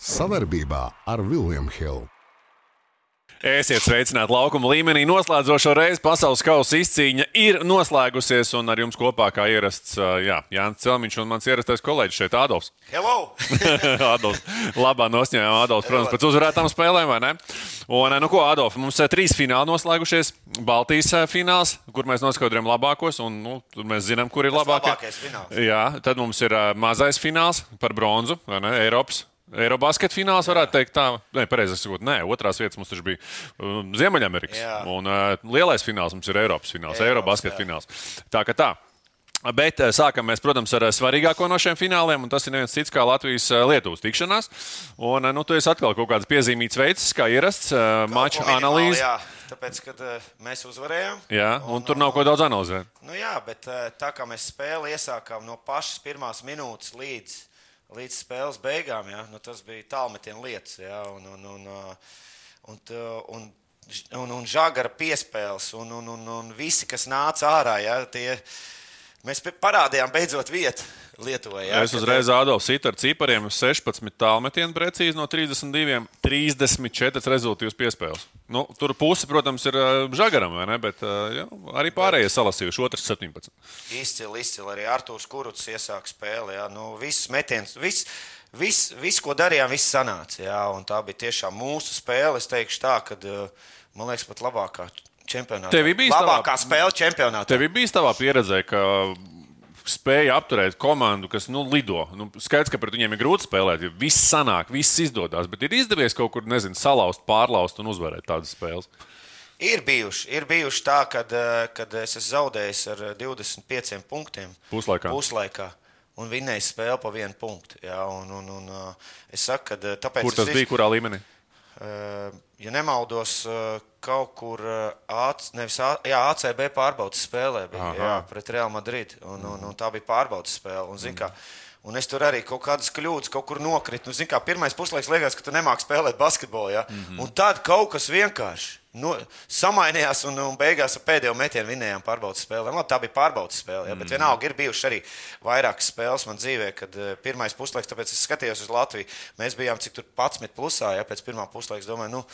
Savarbībā ar Vilniņu Hildu. Esiet sveicināti laukuma līmenī. Noslēdzošo reizi pasaules kausa izcīņa ir noslēgusies, un ar jums kopā kā ierasts jā, Jānis Celmiņš un mans ierastais kolēģis šeit Ādams. Hello! Adolf. Labā nosņēmām Adolfu, protams, pēc uzvarētām spēlēm, vai ne? Un, nu ko, Adolf, mums ir trīs fināli noslēgušies. Baltijas fināls, kur mēs noskaidrojam labākos, un nu, tur mēs zinām, kur ir labākie. labākais fināls. Jā, tad mums ir mazais fināls par bronzu, vai ne? Eiropas. Eirobasketa fināls varētu teikt, tā, nē, pareizi sakot, nē, otrās vietas mums taču bija um, Ziemeļamerikas. Jā. Un uh, lielais fināls mums ir Eiropas fināls, jā. fināls. Tā kā tā. Bet eh, sākam mēs, protams, ar eh, svarīgāko no šiem fināliem, un tas ir neviens cits kā Latvijas-Lietuvas tikšanās. Un, nu, tu esi atkal kaut kāds piezīmīts veids, kā ierasts, maču analīze. Jā, tāpēc, kad uh, mēs uzvarējām. Jā, un tur nav ko daudz analizēt. Nu, jā, bet uh, tā kā mēs spēli iesākām no pašas pirmās minūtes līdz, līdz spēles beigām, jā, nu, tas bija tālmetiena lietas. Jā, un, un, un, uh, un, t- un, un, un žagara piespēles, un, un, un, un visi, kas nāca ārā, jā, tie, mēs parādījām beidzot vietu Lietuvai. Jā, Es uzreiz Adolfs sit ar cipariem 16 tālmetienu precīzi no 32, 34 rezultātus piespēles. Nu, tur puse, protams, ir eh, žagaram, vai ne? Bet eh, jā, arī pārējie salasījuši, otrs 17. Izcili, izcili. Arī Arthurs Kuruts iesāka spēli. Jā. Nu, viss metiens, viss, viss, viss, ko darījām, viss sanāca. Jā. Tā bija tiešām mūsu spēle. Es teikšu tā, ka, man liekas, pat labākā čempionātā. Tev bija labākā spēle čempionātā. Tev bijis tavā pieredzē, ka spēja apturēt komandu, kas nu, lido. Nu, skaidrs, ka pret viņiem ir grūti spēlēt, viss sanāk, viss izdodas. Bet ir izdevies kaut kur, nezinu, salauzt, pārlauzt un uzvarēt tādas spēles. Ir bijuši, ir bijuši tā, kad, eh, kad es esmu zaudējis ar eh, 25 punktiem Puslaikā. puslaikā un vinnējis spēli pa vienu punktu. Jā, un, un, un, eh, es saku, ka eh, tāpēc Kur tas es bija, kurā līmenī? Eh, ja nemaldos, eh, kaut kur eh, AC, nevis, jā, ACB pārbaudas spēlē bija, jā, pret Real Madrid. Un, un, un tā bija pārbaudas spēle. Un, zin, kā, un es tur arī kaut kādas kļūdas, kaut kur nokritu. Nu, pirmais puslaiks liekas, ka tu nemāki spēlēt basketbolu. Ja? Mm -hmm. Un tad kaut kas vienkārši. No, samainījās un, un beigās ar pēdējo metienu vinējām pārbaudas spēli. Labi, tā bija pārbaudas spēle. Ja? Bet vienalga ir bijušas arī vairākas spēles man dzīvē, kad uh, pirmais puslaiks, tāpēc es skatījos uz Latviju. Mēs bijām cik tur 11 plusā, ja pēc pirmā puslaika. Domāju, nu,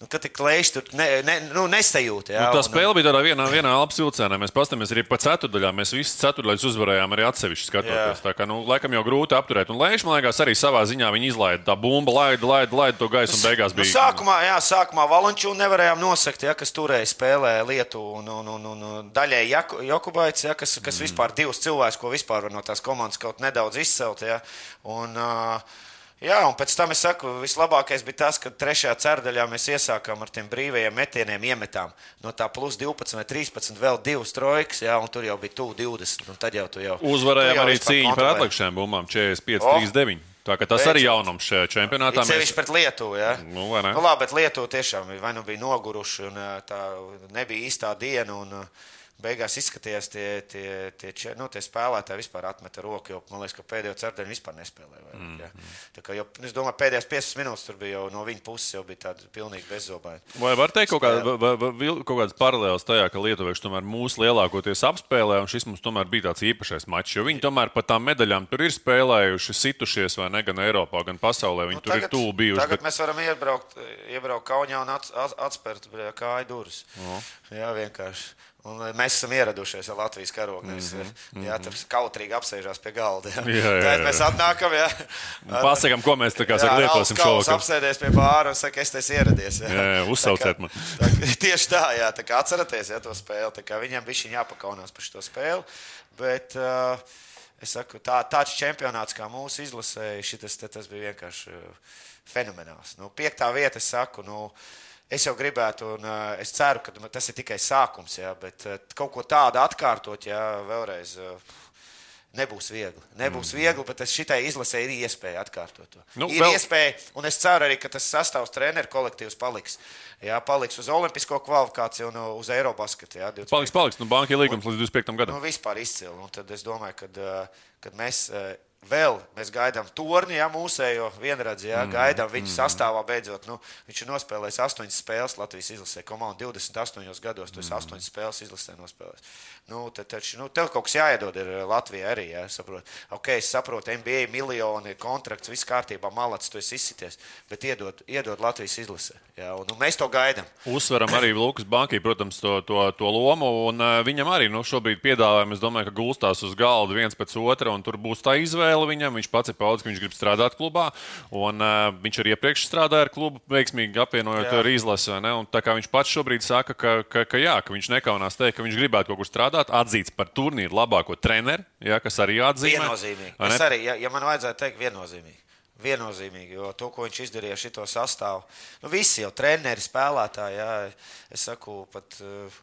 nu, ka tik klēši tur ne, ne, nu, nesajūta. Ja? Nu, tā Un- spēle bija tādā vienā, vienā apsilcēnā. Mēs paskatāmies arī pa ceturdaļām. Mēs visi ceturdaļas uzvarējām arī atsevišķi skatoties. Jā. Tā kā, nu, laikam jau grūti apturēt. Un Lēš, man liekas, arī savā ziņā viņi izlaida. Tā bumba laida, laida, laida to gaisu un beigās Nu, bija. sākumā, jā, sākumā Valančūnu nevarējām nosakt, ja, kas turēja spēlē Lietuvu un, un, un, un, un daļēji Jaku- Jokubaits, ja, kas, kas vispār divus cilvēkus, ko vispār var no tās komandas kaut nedaudz izcelt. Ja, un, uh, Jā, un pēc tam es saku, vislabākais bija tas, ka trešajā ceturdaļā mēs iesākām ar tiem brīvajiem metieniem, iemetām no tā plus 12 vai 13 vēl divas trojkas, jā, un tur jau bija tuvu 20. un Tad jau tu jau tu Uzvarējām jau arī cīņu par atlikušajām bumbām 45, O! 39. Tā tas Beidzot. arī jaunums šajā čempionātā. It sevišķi pret Lietuvu. Ja? Nu, nu, labi, bet Lietuva tiešām vai nu bija noguruši, un tā nebija īstā diena. Un, ā, Beigās izskatījās, tie, tie, tie, če- nu, tie spēlētāji vispār atmeta roku. Jo, man liekas, ka pēdējo ceturtdienu vispār nespēlēja. Vai, mm. ja? Tā kā, jo, es domāju, pēdējās 5 minūtes tur bija jau no viņa puses, jau bija tāda pilnīgi bezzobaina. Vai var teikt kaut, kā, vai, vai, kaut kādas paralēlas tajā, ka lietuvieši tomēr mūsu lielākoties apspēlē, un šis mums tomēr bija tāds īpašais mačs, jo viņi tomēr par tām medaļām tur ir spēlējuši, situšies vai ne gan Eiropā, gan pasaulē. Viņi nu, tur ir tuvu bijuši. Tagad Bet... mēs varam iebraukt, iebraukt Kaunijā un ats, ats, atspērt kāju durvis. O. Jā, vienkārši. Un eh, mēs esam ieradušies ar Latvijas karogu. Nevis, mm -hmm. Jā, tur kautrīgi apsēžās pie galda. Jā, Jā, jā, Tad jā. mēs atnākam. Jā, Pasakām, ko mēs tā kā saka, lietosim šovakar. šovakar. apsēdies pie bāra un saka, es te esmu ieradies. Jā, Jā, jā, uzsauciet man. Tā, tieši tā, jā, tā kā atceraties jā, to spēli. Viņam bija jāpakaunās par šo spēli. Bet, uh, Es saku, tā, tāds čempionāts kā mūsu izlasē, šitas, te- tas bija vienkārši uh, fenomenāls. Nu, piektā vieta, es saku, nu, es jau gribētu, un uh, es ceru, ka nu, tas ir tikai sākums, jā, bet uh, kaut ko tādu atkārtot, jā, vēlreiz. Uh, Nebūs viegli. Nebūs mm. viegli, bet šitai izlasē ir iespēja atkārtot to. Nu, Nu, ir vēl- iespēja, un es ceru arī, ka tas sastāvs treneru kolektīvs paliks. Jā, paliks uz olimpisko kvalifikāciju un uz Eirobaskatu. Jā, 25. Paliks, paliks. Nu, banka ir līgums līdz 25. Nu, gadam. vispār izcili. Un tad es domāju, ka kad mēs vēl mēs gaidām torni, ja mūsējo vienradzi, ja gaidām viņu sastāvā beidzot. Nu, viņš ir nospēlējis astoņas spēles Latvijas izlasē. Komanda 28 gados, tu esi astoņas spēles izlasē nospēlējis. Nu, tad, taču, nu, tev kaut kas jāiedod ir Latvijā arī. Ja, saprot. ok, es saprotu, NBA miljoni, kontrakts, viss kārtībā, malats, tu esi izsities, bet iedod, iedod Latvijas izlasē. Ja, un, nu, mēs to gaidām. Uzsveram arī Lukas Bankī, protams, to, to, to lomu. Un, uh, viņam arī nu, šobrīd piedāvājums, es domāju, ka gulstās uz galda viens pēc otra, un tur būs tā izvēle viņam. Viņš pats ir paudis, ka viņš grib strādāt klubā. Un, uh, viņš arī iepriekš strādāja ar klubu, veiksmīgi apvienojot Jā. ar izlasi. Tā kā viņš pats šobrīd saka, ka, ka, ka, jā, ka viņš nekaunās teikt, ka viņš gribētu kaut kur strādāt, atzīts par turnīru labāko treneru, jā, kas arī atzīmē. Viennozīmīgi. Ne? Es arī, ja, ja man vajadzētu teikt, viennozīmīgi. Viennozīmīgi, jo to, ko viņš izdarīja ar šo sastāvu, nu, visi jau treneri, spēlētāji, jā, es saku, pat uh,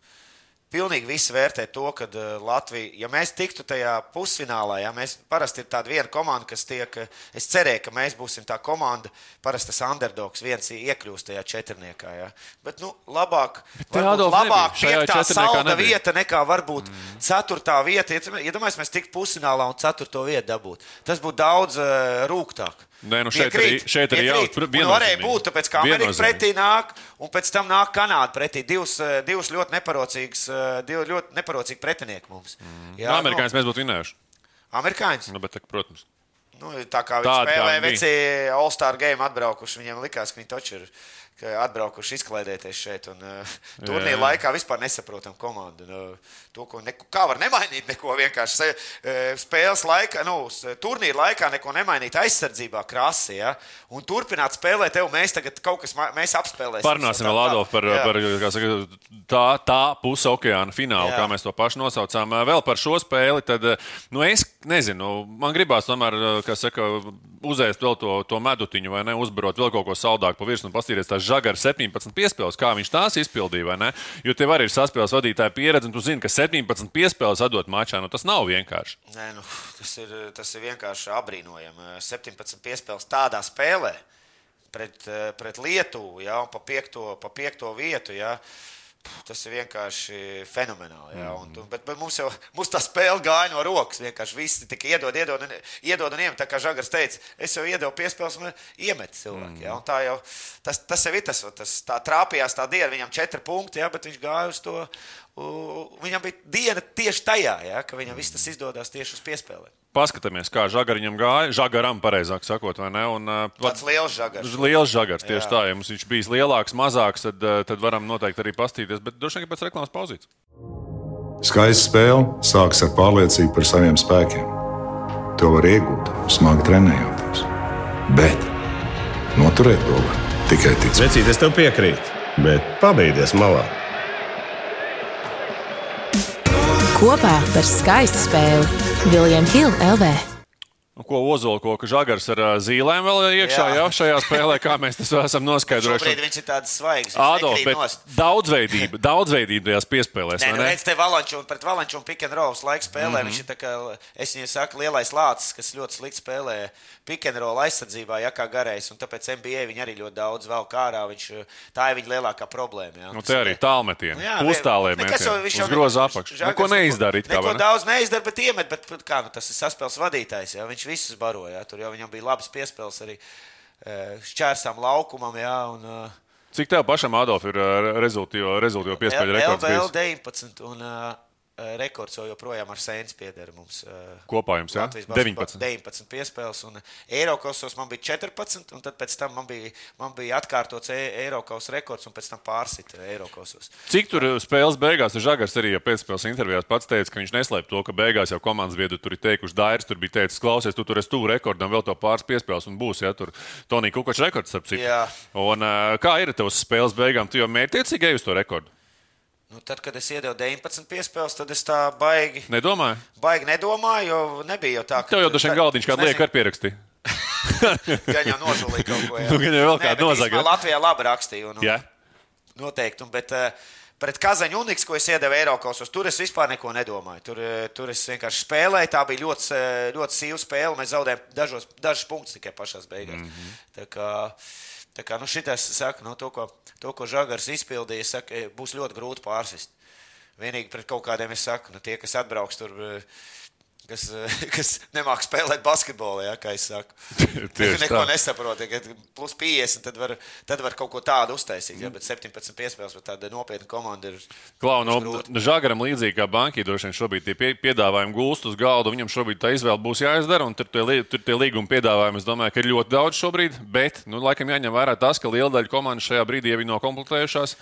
pilnīgi visi vērtē to, ka uh, Latvija, ja mēs tiktu tajā pusfinālā, ja mēs parasti ir tāda viena komanda, kas tiek, uh, es cerēju, ka mēs būsim tā komanda, parasti tas underdogs viens iekļūst tajā četrniekā, jā. bet, nu, labāk, varbūt labāk piektā salda nebija. vieta nekā varbūt mm. ceturtā vieta. Iedomājieties, mēs tiktu pusfinālā un ceturto vietu dabūtu. Tas būtu daudz uh, rūgtāk. Nē, nu šeit arī- šeit arī jābūt Un Varēja būt, tāpēc kā Amerika pretī nāk, un pēc tam nāk Kanāda pretī. Divas, eh, divas ļoti neparocīgas, eh, divi ļoti neparocīgi pretinieki mums. Mm. Jā, Amerikāņus mēs būtu vinējuši. Nu, amerikāņus. Nu, bet, tā, protams. Nu, tā kā viņi spēlēja veci All-Star game atbraukuši, viņiem likās, ka viņi taču ir ka atbraukuši izklaidēties šeit. Un, uh, turnīra laikā vispār nesaprotam komandu. Nu, to, ko neko, kā var nemainīt, neko vienkārši eh, spēles laikā, nu, turnīra laikā neko nemainīt aizsardzībā, krāsī. Ja? Un turpināt spēlēt, tev mēs tagad kaut kas, mēs apspēlēsim. Parunāsim vēl, Adolf, par, par saka, tā, tā puse okeāna finālu, Jā. kā mēs to pašu nosaucām. Vēl par šo spēli. Tad, nu, es nezinu, man gribās tomēr, kā saka, uzēst vēl to, to medutiņu, vai ne, uzbarot vēl kaut ko saldāku pa virsmu un paskatīties tās žagara 17 piespēles, kā viņš tās izpildīja? Jo tev arī ir saspēles vadītāja pieredze, un tu zini, ka 17 piespēles atdot mačā, nu tas nav vienkārši. Nē, nu, tas, ir, tas ir vienkārši apbrīnojami. 17 piespēles tādā spēlē pret, pret Lietuvu, ja, un pa piekto, pa piekto vietu. Ja. Puh, Tas ir vienkārši fenomenāli. Ja, un, tu- bet, bet mums jau mums tā spēle gāja no rokas. Vienkārši viss tikai iedod, iedod, un, iedod un iemet. Tā kā Žagars teica, es jau iedevu piespēles, un iemet cilvēku. Ja, un tā jau tas, tas jau ir tas, tas tā trāpījās tā diena. Viņam četri punkti, ja, bet viņš gāja uz to. Viņam bija diena tieši tajā, ja, ka viņam viss tas izdodas tieši uz piespēlēm. Paskatāmies, kā žagariņam gāja, žagaram, pareizāk sakot, vai ne? Un, uh, Tāds liels žagars. Liels žagars tieši Jā. tā. Ja mums viņš bijis lielāks, mazāks, tad, uh, tad varam noteikti arī pastīties. Bet droši vien pēc reklāmas pauzītes. Skaista spēle sākas ar pārliecību par saviem spēkiem. To var iegūt, smagi trenējoties. Bet noturēt to var tikai ticēt. Vecīt, es tev piekrītu, bet pabeigties malā. Kopā par skaistu spēli Viljams Hilde LV. Nu, Ko ozolkoka žagars ar zīlēm vēl iekšā Jā. jā. šajā spēlē, kā mēs to esam noskaidrojuši. Šobrīd viņš ir tāds svaigs. nekrīt bet nost. daudzveidība, daudzveidība tajās piespēlēs. Nē, vai nu, ne? redz, te Valanču un pret Valanču un Pikenrolas laiku spēlē. Mm -hmm. Viņš ir tā kā, es viņai saku, lielais lācis, kas ļoti slikti spēlē Pikenrola aizsardzībā, ja kā garais, un tāpēc NBA viņi arī ļoti daudz vēl kārā. Viņš, tā ir viņa lielākā problēma. Jā. Nu, te arī tālmetieni, Nu pustālē jau uz ne- groza apakšu. Žagars Neko neizdarīt. Neko, neko daudz neizdara, bet iemet, bet, bet kā, nu, tas ir saspēles vadītājs. Jā. Viņš visus baroja. Tur jau viņam bija labas piespēles arī eh, šķērsām laukumam. Jā, un, eh, Cik tev pašam, Adolf, ir rezultīvo piespēļu rekords? LBL bijis? 19 un uh, rekords jau joprojām ar sēnes pieder mums. Uh, Kopā jums, basketbolā 19. 19 piespēles, un Eiropasos man bija 14, un tad pēc tam man bija, man bija atkārtots E- Eiropas rekords, un pēc tam pārsita Eiropasos. Cik tur spēles beigās ir Žagars arī ja pēcspēles intervijās pats teica, ka viņš neslēp to, ka beigās jau komandas biedri tur ir teikuši, Dairis tur bija teicis, klausies, tu tur esi tuvu rekordam, vēl to pāris piespēles un būs, ja tur Tonija Kukačs rekords, starp citu. Jā. Un kā ir tavs spēles beigām? Tu jau mērķiecīgi ej uz to rekordu? Nu, tad, kad es iedevu 19 piespēles, tad es tā baigi, Nedomāju. baigi nedomāju, jo nebija jau tā, ka. Tev jau dažiem galdiņš kādu lieku ar pierakstī. Gan jau nožulīja kaut ko. jā. Nu, gan jau vēl kādu nozaga. Latvijā labi rakstīja. Un, Jā. Noteikti. un- Bet, uh, Pret Kazaņu Unikas, ko es iedevu Eiropasos, tur es vispār neko nedomāju. Tur, eh, tur es vienkārši spēlēju. Tā bija ļoti, eh, ļoti sīva spēle. Mēs zaudējām dažos, dažus punktus tikai pašā beigās. Mm -hmm. Tā kā, tā kā nu šitas, saku, nu, to, ko, to, ko Žagars izpildīja, saku, eh, būs ļoti grūti pārsist. Vienīgi pret kaut kādiem es saku, nu, tie, kas atbrauks tur. eh, kas, kas nemāķi spēlēt basketbolu, ja, kā es saku. Tieši Neko tā. nesaprotu. Kad plus 50, tad var, tad var kaut ko tādu uztaisīt. Ja, bet 17 piespēles, bet tāda nopietna komanda ir. Klau, no, Žagaram līdzīgi kā bankai, droši vien šobrīd tie pie, piedāvājumi gulst uz galda. Viņam šobrīd tā izvēle būs jāizdara, un tur tie, tur tie līguma piedāvājumi, es domāju, ka ir ļoti daudz šobrīd. Bet, nu, laikam jāņem vērā tas, ka liela daļa komandas šajā brīdī jau ir nokomplektējušās.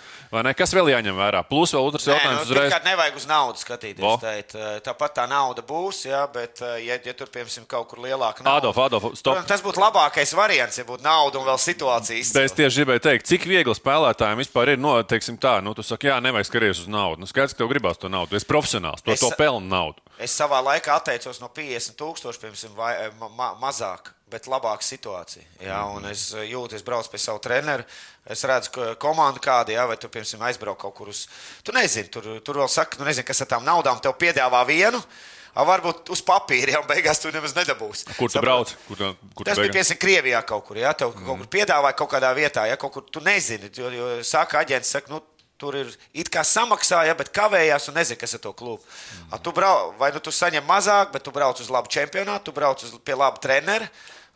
Kas vēl jāņem vērā? Plus vēl otrs Nē, jautājums nu, uzreiz. nevajag uz naudu skatīties. Tēt, tāpat tā nauda būs, jā, bet, eh, ja, ja tur, piemēram, kaut kur lielāka nauda, Adolf, Adolf, stop. Protams, tas būtu labākais variants, ja būtu nauda un vēl situācija. Bet es tieši gribēju teikt, cik viegli spēlētājiem vispār ir, no, teiksim, tā, nu, tu saki, jā, nevajag skatīties uz naudu. Nu, skaidrs, ka tev gribās to naudu. Tu esi profesionāls, to, Es- to pelnu naudu. Es savā laikā atteicos no 50 tūkstošiem, piemēram, vai eh, ma ma mazāk, bet labāka situācija. Jā, un es eh, jūtu, es braucu pie savu treneru. Es redzu, ka komanda kāda, jā, vai tu, piemēram, aizbrauc kaut kur uz. Tu nezini, tur, tur vēl saka, tu nezini, kas ar tām naudām tev piedāvā vienu. A, varbūt uz papīra jau beigās tu nemaz nedabūsi. Kur tu brauc? Kur, tu- kur tu Tas bija piemēram Krievijā kaut kur. Ja? Tev kaut kur piedāvāja kaut kādā vietā, ja kaut kur tu nezini. Jo, jo saka, aģents saka, nu, tur ir it kā samaksāja, bet kavējās un nezina, kas ir to klubu. A, tu brauc, vai nu tu saņem mazāk, bet tu brauc uz labu čempionātu, tu brauc uz, pie laba trenera.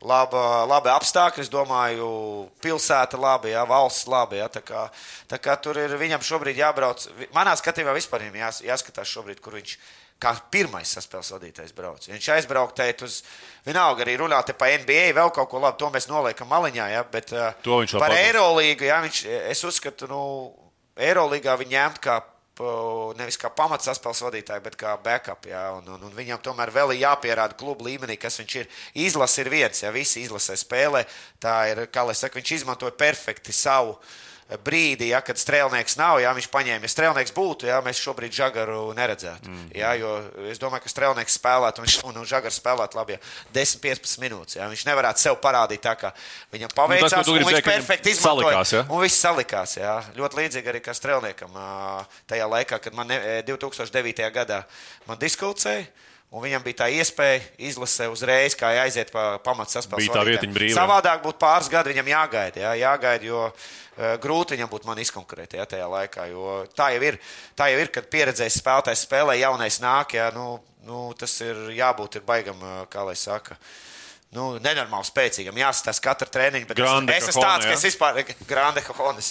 Laba, labi apstākļi, es domāju, pilsēta labi, jā, valsts labi. Jā, tā, kā, tā kā tur ir viņam šobrīd jābrauc. Manā skatījumā vispār viņam jās, jāskatās šobrīd, kur viņš kā pirmais saspēles vadītājs brauc. Ja Viņš aizbraukt teikt uz, vienalga arī runāt te pa NBA, vēl kaut ko labu, to mēs noliekam maliņā, jā, bet uh, To viņš par. Eirolīgu, jā, viņš, es uzskatu, nu, Eirolīgā viņi ņemt kā pa- nevis kā pamats saspēles vadītāju, bet kā backup. Jā, un, un, un viņam tomēr vēl ir jāpierāda klubu līmenī, kas viņš ir. Izlase ir viens, ja visi izlasē spēlē. Tā ir, kā lai saka, viņš izmantoja perfekti savu brīdi, ja, kad strēlnieks nav. Ja viņš paņēma, ja strēlnieks būtu, ja mēs šobrīd žagaru neredzētu. Mm. Ja, jo es domāju, ka strēlnieks spēlētu un, viņš- un, un žagars spēlētu labi ja, 10-15 minūtes. Ja. Viņš nevarētu sev parādīt tā, kā viņam Nu, paveicās. tu un gribi viņš perfekti izmantoja. salikās, ja? Un viss salikās. Jā. Ļoti līdzīgi arī kā strēlniekam tajā laikā, kad man ne, 2009. gadā man diskutēja. Un viņam bija tā iespēja izlasīt uzreiz, kā aiziet pa pamatu saspēles. Bija tā vietiņa brīva. Savādāk būtu pāris gadi viņam jāgaida. Jā, jāgaida jo uh, grūti viņam būtu man izkonkurēt jā, tajā laikā. Jo tā jau ir, tā jau ir kad pieredzējis spēlētājs spēlē, jaunais nāk. Jā, nu, nu, tas ir jābūt ir baigam, ā, kā lai saka. Nu, nenormāli spēcīgam, jāsatās katra treniņa. bet Grande es, es esmu tāds, jā? ka es vispār grande hohonis.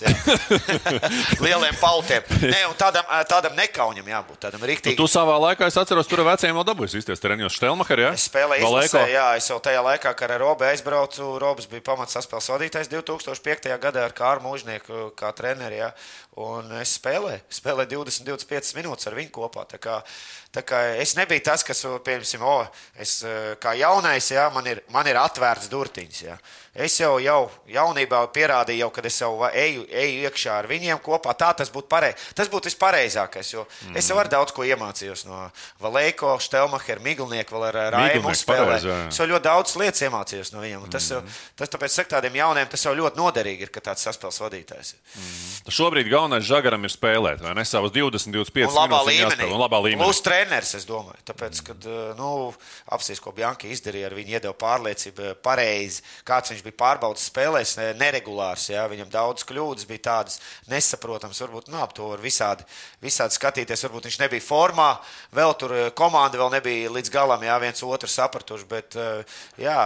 Lieliem pautiem. Ne, un tādam, tādam nekaunam jābūt. Tādam Nu, rīktīgam. tu savā laikā, es atceros, tur ar veciem vēl dabūjis izties treniņos Štelmacher, ja? Es spēlēju izlasē, jā, es jau tajā laikā, kad ar Robu aizbraucu, Robs bija pamats saspēles vadītājs 2005. gadā ar Kāru Mūžnieku kā treneri. Jā. Un es spēlēju, spēlēju 20-25 minūtes ar viņu kopā. Es nebiju tas, kas, piemēram, o, es eh, kā jaunais, jā, man, ir, man ir atvērts durtiņas. Jā. Es jau, jau jaunībā pierādīju, jau, kad es jau eju, eju iekšā ar viņiem kopā. Tā tas būtu pareizs. Tas būtu vispareizākais. Mm. Es jau daudz ko iemācījos no Valēko, Štelmacher, Miglnieku, vēl ar Raimu pareizi, jā. Es jau ļoti daudz lietas iemācījos no viņiem. Tas, mm. tas tāpēc, saka, tādiem jauniem tas jau ļoti noderīgi ir, ka tāds saspēles vadītājs ir. Šobrīd galvenais žagaram ir spēlēt, vai ne? Savas 20, 25 Un labā minūtes labā līmenī. Plus treneris, es domāju. Tāpēc, kad nu, apsīs, ko Bjanki izdarīja, ar viņu iedeva pārliecību pareizi, kāds viņš bija pārbaudas spēlēs, ne- neregulārs. Jā, viņam daudz kļūdas bija tādas nesaprotamas. Varbūt nu, ap to var visādi, visādi skatīties. Varbūt viņš nebija formā, vēl tur eh, komanda vēl nebija līdz galam, jā, viens otru sapratuši. Bet, eh, jā,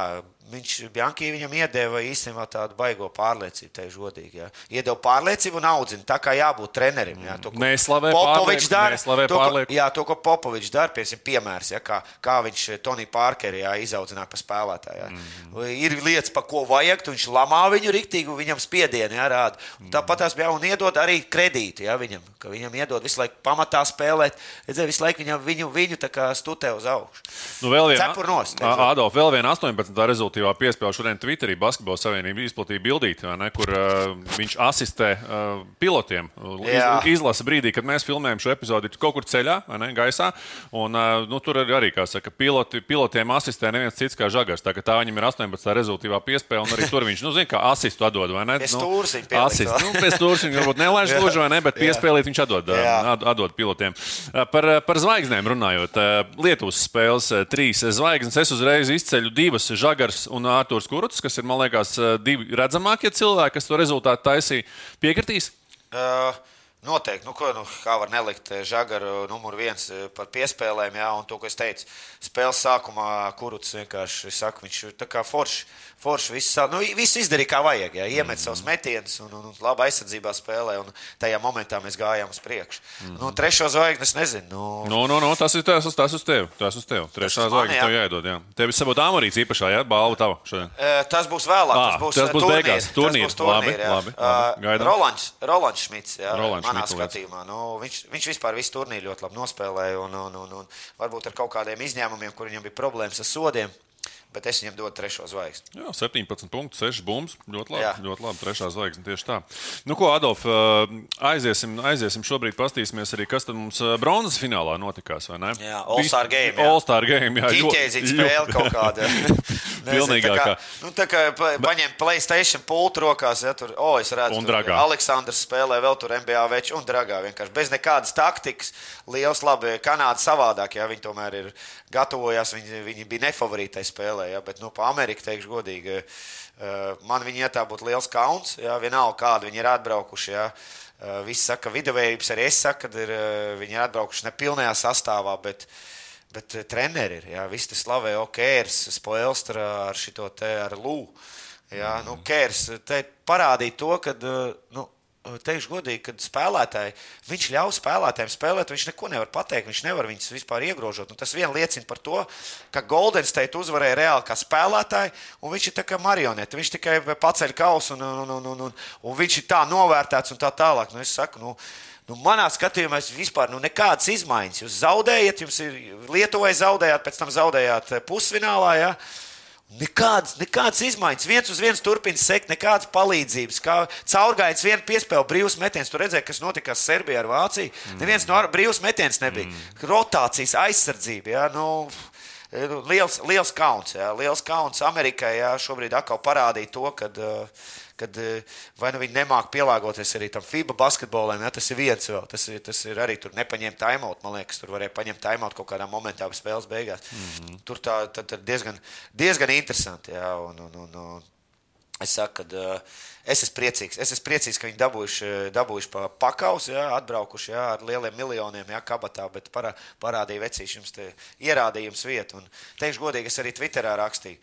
Viņš Bjankī viņam iedeva īstenībā tādu baigo pārliecību, teikšu godīgi. Jā. Iedeva pārliecību un audzina tā, kā jābūt trenerim. Jā. To, ko Neslavē Popovičs dara. To, ko, jā, to, ko Popovičs dara, piemēram, piemērs, ja, kā, kā viņš Toniju Pārkeri jā, izaudzināja par spēlētāju. Jā. Mm. Ir lietas, pa ko vajag, viņš lamā viņu riktīgi, viņam spiedienu jā, rāda. Un Tāpat tās bija un iedod arī kredītu jā, viņam, ka viņam iedod visu laiku pamatā spēlēt, redzēja, visu laiku viņam, viņu, viņu tā kā stutē uz augšu. Nu, vēl viena, Cepur nost, Ā, teikšu. Adolf, vēl viena 18. Rezultātā piespēle šodien Twitterī Basketbola Savienība izplatīja bildīti, ne, kur uh, viņš asistē uh, pilotiem. Iz, izlasa brīdī, kad mēs filmējam šo epizodi, kaut kur ceļā, ne, gaisā. Un, uh, nu, tur ir arī, kā saka, piloti, pilotiem asistē neviens cits kā žagars. Tā, tā viņam ir 18. rezultātā piespēle, un arī tur viņš, nu, zina, kā asistu atdod, vai ne? Pie Nu, pielikt asistu. Nu, pēc stūres viņa varbūt nelaiž gluži, vai ne, bet piespēlīt viņš atdod, atdod pilotiem. Par, par zvaigznēm runājot, Lietuvas spēles trīs zvaigznes. Es uzreiz izceļu divas Žagars un Ārtūrs Kuruts, kas ir, man liekas, uh, divi redzamākie cilvēki, kas to rezultātu taisīja. Piekritīs? Uh, Noteikti, nu, ko, nu, kā var nelikt eh, žagaru numuru viens eh, par piespēlēm, jā, un to, ko es teicu, spēles sākumā, kuruts vienkārši saka, viņš ir tā kā forši, forši viss, sā- nu, viss izdarīja kā vajag, jā, iemet savus metienus un, un, un labi aizsardzībā spēlē, un tajā momentā mēs gājām uz priekšu. Nu, trešo zvaigzni es nezinu, nu, Nu, nu, nu, tas ir tas, tas uz tevi. Tas uz tevi. Trešā zvaigzne tev jāiedod. Jā. Tev ir sabot amorīts īpašā, jā, balva tava šodien. Eh, Tas būs vēlāk. Ā, tas būs, tas eh, būs turnīri, beigās, tas būs turnīri, Labi, jā. labi, Ā, labi. Gaidām. Rolands, Rolands Šmits. Jā, Rolands manā Šmits, skatījumā. Nu, viņš, viņš vispār visu turnīru ļoti labi nospēlēja. Un, un, un, un varbūt ar kaut kādiem izņēmumiem, kur viņam bija problēmas ar sodiem. Bet es viņam dodu trešo zvaigzni. Jā, 17 punktus, 6 bumbas. Ļoti labi. Jā. Ļoti labi. Trešā zvaigzne tieši tā. Nu, ko, Adolf, ā, aiziesim, aiziesim šobrīd, paskatīsimies arī, kas tad mums ā, bronzas finālā notikās. Jā, All-Star game, jā. All-Star game. Jā, Ķīķēzīta spēle kaut kāda. Pilnīgākā. Nu, tā kā pa- paņem Playstation pultu rokās, ja tur, o, es redzu, Un dragā. Aleksandrs spēlē vēl tur NBA veču un dragā. Vienkārši bez nekādas taktikas. Liels, labi, Kanāda savādāk, ja viņi tomēr ir gatavojās, viņi, viņi bija nefavorītai spēlē, ja, bet, nu, pa Ameriku, teikšu godīgi, eh, man viņi ietā būtu liels kauns, ja, vienalga kādu viņi ir atbraukuši, ja. Eh, Visi saka, viduvējības arī es saku, ka ir, eh, viņi ir atbraukuši nepilnajā sastāvā, bet, Bet treneri ir. Jā, visi slavē, o, Kērs, Spoelstra ar šito te ar Lū. Jā, nu, Kērs te parādīja to, ka, nu, teikšu godīgi, kad spēlētāji, viņš ļauj spēlētājiem spēlēt, viņš neko nevar pateikt, viņš nevar viņus vispār iegrožot. Nu, tas vien liecina par to, ka Golden State uzvarēja reāli kā spēlētāji, un viņš ir tā kā marionete. Viņš tikai paceļ kausu, un, un, un, un, un, un viņš ir tā novērtēts un tā tālāk. Nu, saku, nu, Nu, manā skatījumā, vispār nu, nekādas izmaiņas. Jūs zaudējat, jums ir Lietuvai zaudējāt, pēc tam zaudējāt pusfinālā. Ja? Nekādas, nekādas izmaiņas. viens uz viens turpina sekt, nekādas palīdzības. Kā caurgājis viena piespēle, brīvs metiens. Tur redzēja, kas notika Serbijā ar Vāciju. Mm. Neviens no brīvs metiens nebija. Mm. Rotācijas aizsardzība. Ja? Nu, nu, liels, liels kauns. Ja? Liels kauns Amerikai ja? šobrīd atkal parādīja to, ka. Uh, kad eh, vai nu viņi nemāķi pielāgoties arī tam FIBA basketbolam, ja tas ir viens vēl. Tas ir, tas ir arī tur nepaņemt timeout. Man liekas, tur varēja paņemt timeout kaut kādā momentā, spēles beigās. Mm -hmm. Tur tā, tā, tā diezgan, diezgan interesanti. Jā, un, un, un, un, Es saku, ka uh, es esmu priecīgs. Es esmu priecīgs, ka viņi dabūjuši, dabūjuši pa pakausu, jā, atbraukuši jā, ar lieliem miljoniem, jā, kabatā, bet parā, parādīja te ierādījums vietu. Un, teikšu godīgi, es arī Twitterā rakstīju.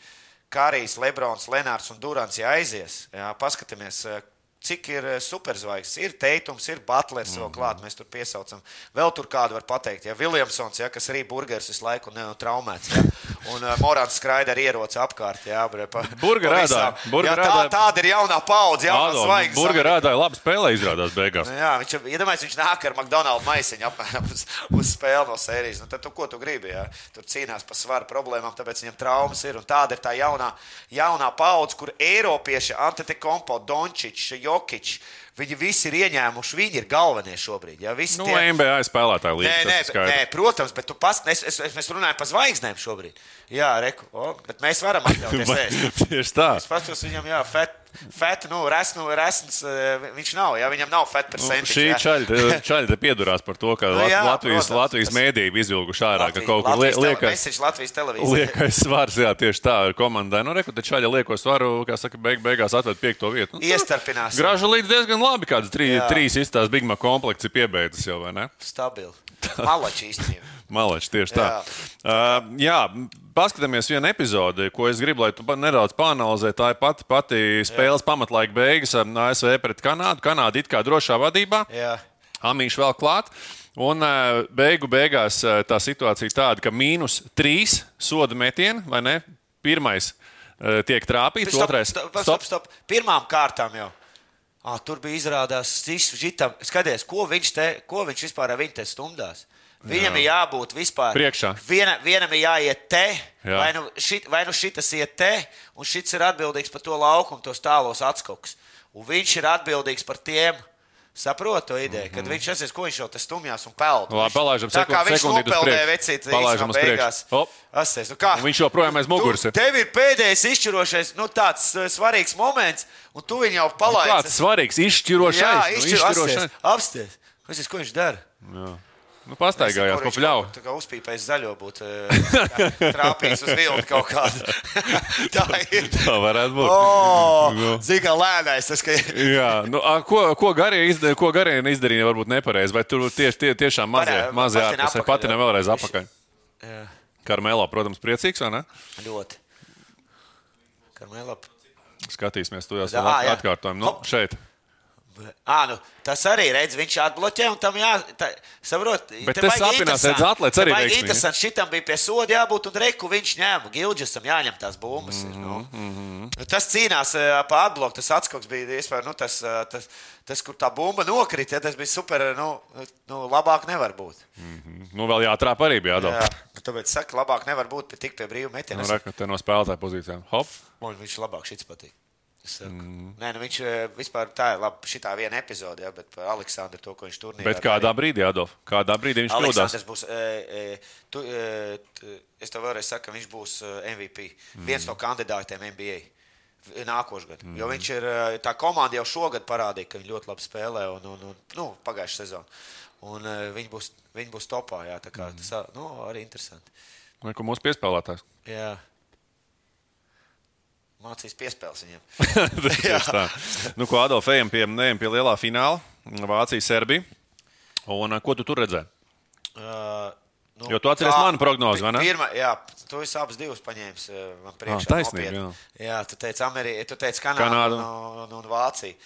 Kārijs, Lebrons, Lenārs un Durants, ja aizies, jā, paskatāmies, eh, cik ir eh, superzvaigznes. Ir teikums, ir butlers mm -hmm. vēl klāt, mēs tur piesaucam. Vēl tur kādu var pateikt, ja Viljamsons, ja, kas arī burgers visu laiku ne, traumēts. Ja, un uh, Morāns skraida ar ieroci apkārt. Ja, pa, Burger pa ēdāji, visām. burger ja, tā, tāda ir jaunā paudze, jaunā zvaigznes. Burger rādāja labi spēlē, izrādās beigās. Nu, jā, viņš ir iedomājies, viņš nāk ar McDonald's maisiņu apmēram uz, uz spēli no sērijas. Nu, tad, tu, ko tu gribi? Jā? Tur cīnās par svaru problēmām, tāpēc viņam traumas ir. Un tāda ir tā jaunā, jaunā paudze, kur Eiropieši, Antetokounmpo, Dončičs, Jokičs, viņi visi ir ieņēmuši. Viņi ir galvenie šobrīd. Jā, visi Nu, tie- NBA spēlētāji līdzi. Nē, nē, nē, protams, bet tu pas, es, es, es, mēs runājam par zvaigznēm šobrīd. Jā, reku, o, bet mēs varam atļauties. Tieši tā. Es paskatos viņam, jā, fet, fet nu, resnu, resns, eh, viņš nav, jā, viņam nav fet Nu, percentage. šī čaļa, čaļa te piedurās par to, ka Nu, jā, Latvijas, protams, Latvijas tas- mēdīja izvilkuši ārā, ka Latvijas- kaut kur tele- liekas. Latvijas televīzija. Liekais svars, jā, tieši tā ir komandai. Nu, reku, te čaļa lieko svaru, kā saka, beig, beigās atved piekto vietu. Nu, Iestarpinās. Graža līdz diezgan labi, kādas trī, trīs izstāsts Big Mac komplekts ir piebeidzis jau, vai ne? Stabili. Malači īstenībā. Malači, tieši tā. Jā. Jā, uh, jā paskatāmies vienu epizodi, ko es gribu, lai tu nedaudz panalizē. Tā ir pati, pati spēles pamatlaika beigas ASV pret Kanādu. Kanāda it kā drošā vadībā. Jā. Amīši vēl klāt. Un uh, beigu beigās uh, tā situācija ir tāda, ka mīnus trīs soda metieni, vai ne? Pirmais uh, tiek trāpīts, Stop, otrais stop, stop, stop. Pirmām kārtām jau. À, tur bija izrādās, šitam, skaties, ko viņš, te, ko viņš vispār ar viņu te stumdās. Viņam Jā. ir jābūt vispār Priekšā. Viena, vienam ir jāiet te, Jā. Jā. vai nu, šit, vai nu šitas iet te, un šis ir atbildīgs par to laukumu, tos tālos atskokus. Un viņš ir atbildīgs par tiem. Saprotu to ideju, kad viņš aizies, ko viņš jau te stumjās un peld. Mhm. Labi, palaižam tā kā viņš sekundīti uz nopeldēja priekšu. vecīt, Palaižam uz priekšu. Hop. Asies, nu kā? Viņš joprojām aiz muguras Tu-. Tev ir pēdējais izšķirošais, nu, tāds uh, svarīgs moments, un tu viņu jau palaidi. Kāds svarīgs, izšķirošais. Jā, nu, izšķirošais. izšķirošais. Apsties. Kas ir, ko viņš dara? Nu, pastaigājās pa pļauju. Tā kā uzpīpējis zaļo būtu trāpījis uz vilnu kaut kādu. tā ir. Tā varētu būt. Oh, Nu. Zini, kā lēnais tas, ka Jā, nu, a, ko, ko Garija izdarīja, ko Garija izdarīja, varbūt nepareizi, vai tur tieši, tie, tiešām mazie, Varē- mazie patina ārpusē, apakaļ, patina jā. vēlreiz apakaļ. Jā. Karmelo, protams, priecīgs, vai ne? ļoti. Karmela. Skatīsimies, tu jau atkārtojumu. Nu, šeit. À, nu, tas arī redz, viņš atbloķē, un tam jā, tā, saprot, Bet sāpinās, interesanti. redz, atlēts arī veiksmīgi. Interesanti, šitam bija pie soda jābūt, un reku viņš ņēma. Gilģisam jāņem tās bumbas. Mm -hmm, nu. mm -hmm. Tas cīnās pa atbloku, tas atskoks bija iespējams, nu, tas, tas, tas, kur tā bumba nokrita, ja, tas bija super, nu, nu labāk nevar būt. Nu, vēl jātrāp arī bija jādara. Jā, nu, tāpēc saka, labāk nevar būt, bet tik pie brīva metiena. Nu, reka, te no spēlētāja pozīcijām. Hop! Man viņš labāk šis patīk. Mm. Nē, nu viņš eh, vispār tā ir labi. Šī viena epizode, ja, bet par Aleksandru to, ko viņš tur Bet kādā brīdī, Adolf, kādā brīdī viņš kļūdās? Būs. E, e, tu, e, t, es tev vēlreiz saku, viņš būs MVP. Mm. Viens no kandidātiem NBA. Nākošais gads. Mm. Jo viņš ir. Tā komanda jau šogad parādīja, ka viņi ļoti labi spēlē. Un, un, un, nu, Pagājušā sezonā. Un viņi būs, viņi būs topā. Jā, tā kā, mm. tas nu, arī interesanti. Vai ko mūsu piespēlētājs? Jā. Mācīs piespēles viņam. Tieši tā. Nu, ko Adolf, ejam pie, ejam pie lielā fināla. Vācija, Serbija. Un ko tu tur redzēji? Uh, nu, Jo tu atceries manu prognozi, vai ne? Pirma, jā, tu esi abas divas paņēmis uh, man priekšā. Ah, taisnība, nopietni. jā. tu teici, Ameri... tu teici Kanādu. Kanādu. Un, un, un Vāciju.